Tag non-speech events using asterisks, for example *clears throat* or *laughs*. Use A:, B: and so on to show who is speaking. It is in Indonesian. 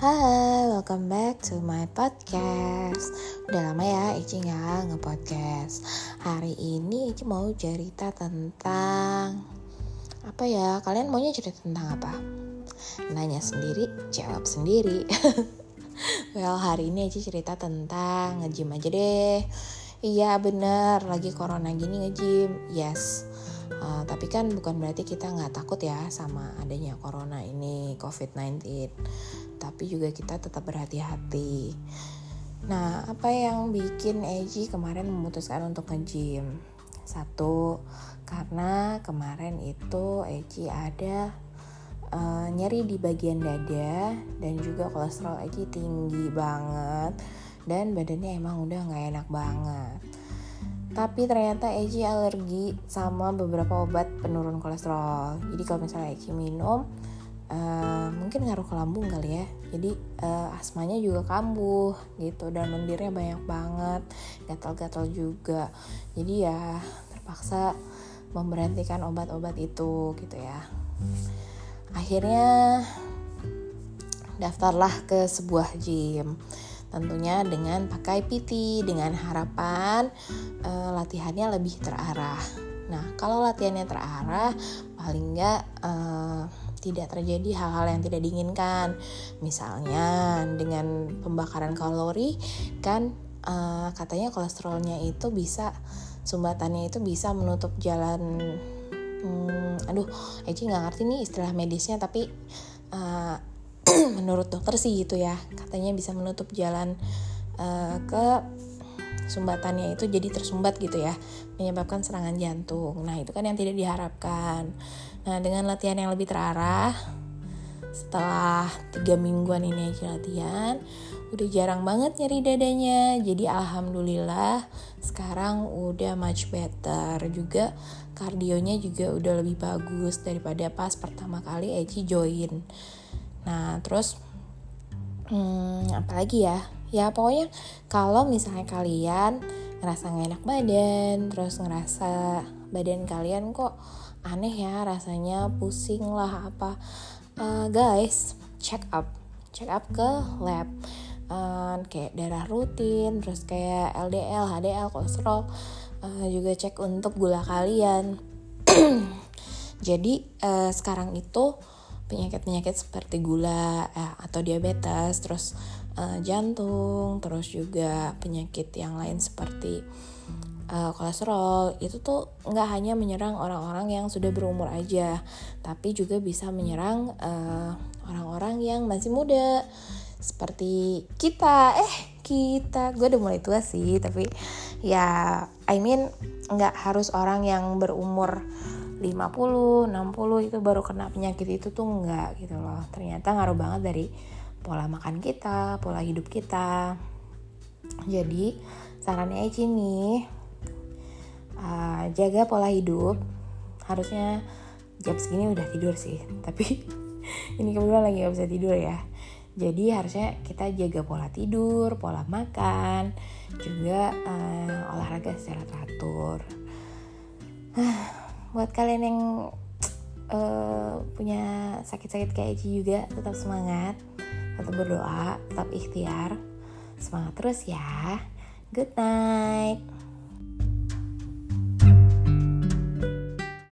A: welcome back to my podcast. Udah lama ya Ici nggak nge-podcast. Hari ini Ici mau cerita tentang Apa ya, kalian maunya cerita tentang apa? Nanya sendiri, jawab sendiri. *laughs* Well, hari ini Ici cerita tentang nge-gym aja deh. Iya bener, lagi corona gini nge-gym. Yes, Uh, tapi kan bukan berarti kita nggak takut ya sama adanya corona ini COVID-19 tapi juga kita tetap berhati-hati. Nah apa yang bikin Eji kemarin memutuskan untuk nge-gym? Satu karena kemarin itu Eji ada uh, nyeri di bagian dada dan juga kolesterol Eji tinggi banget dan badannya emang udah nggak enak banget tapi ternyata Eci alergi sama beberapa obat penurun kolesterol. Jadi kalau misalnya Eci minum uh, mungkin ngaruh ke lambung kali ya. Jadi uh, asmanya juga kambuh gitu dan lendirnya banyak banget gatal-gatal juga. Jadi ya terpaksa memberhentikan obat-obat itu gitu ya. Akhirnya daftarlah ke sebuah gym tentunya dengan pakai PT dengan harapan uh, latihannya lebih terarah. Nah, kalau latihannya terarah, paling nggak uh, tidak terjadi hal-hal yang tidak diinginkan. Misalnya dengan pembakaran kalori, kan uh, katanya kolesterolnya itu bisa sumbatannya itu bisa menutup jalan. Hmm, aduh, Eci nggak ngerti nih istilah medisnya, tapi *clears throat* menurut dokter sih gitu ya. Katanya bisa menutup jalan uh, ke sumbatannya itu jadi tersumbat gitu ya. Menyebabkan serangan jantung. Nah itu kan yang tidak diharapkan. Nah dengan latihan yang lebih terarah setelah tiga mingguan ini aja latihan udah jarang banget nyari dadanya. Jadi alhamdulillah sekarang udah much better. Juga kardionya juga udah lebih bagus daripada pas pertama kali Eci join Nah, terus hmm, apalagi ya? Ya pokoknya kalau misalnya kalian ngerasa gak enak badan, terus ngerasa badan kalian kok aneh ya rasanya pusing lah apa uh, guys check up. Check up ke lab. Uh, kayak darah rutin terus kayak LDL HDL kolesterol uh, juga cek untuk gula kalian. *clears throat* Jadi uh, sekarang itu penyakit-penyakit seperti gula eh, atau diabetes, terus uh, jantung, terus juga penyakit yang lain seperti uh, kolesterol itu tuh nggak hanya menyerang orang-orang yang sudah berumur aja, tapi juga bisa menyerang orang-orang uh, yang masih muda seperti kita. Eh kita, gue udah mulai tua sih, tapi ya I mean nggak harus orang yang berumur 50, 60 itu baru kena penyakit itu tuh enggak gitu loh. Ternyata ngaruh banget dari pola makan kita, pola hidup kita. Jadi sarannya Eci nih uh, jaga pola hidup. Harusnya jam segini udah tidur sih, *laughs* tapi ini kebetulan lagi gak bisa tidur ya. Jadi harusnya kita jaga pola tidur, pola makan, juga uh, olahraga secara teratur *sighs* buat kalian yang uh, punya sakit-sakit kayak Eci juga tetap semangat tetap berdoa tetap ikhtiar semangat terus ya. Good night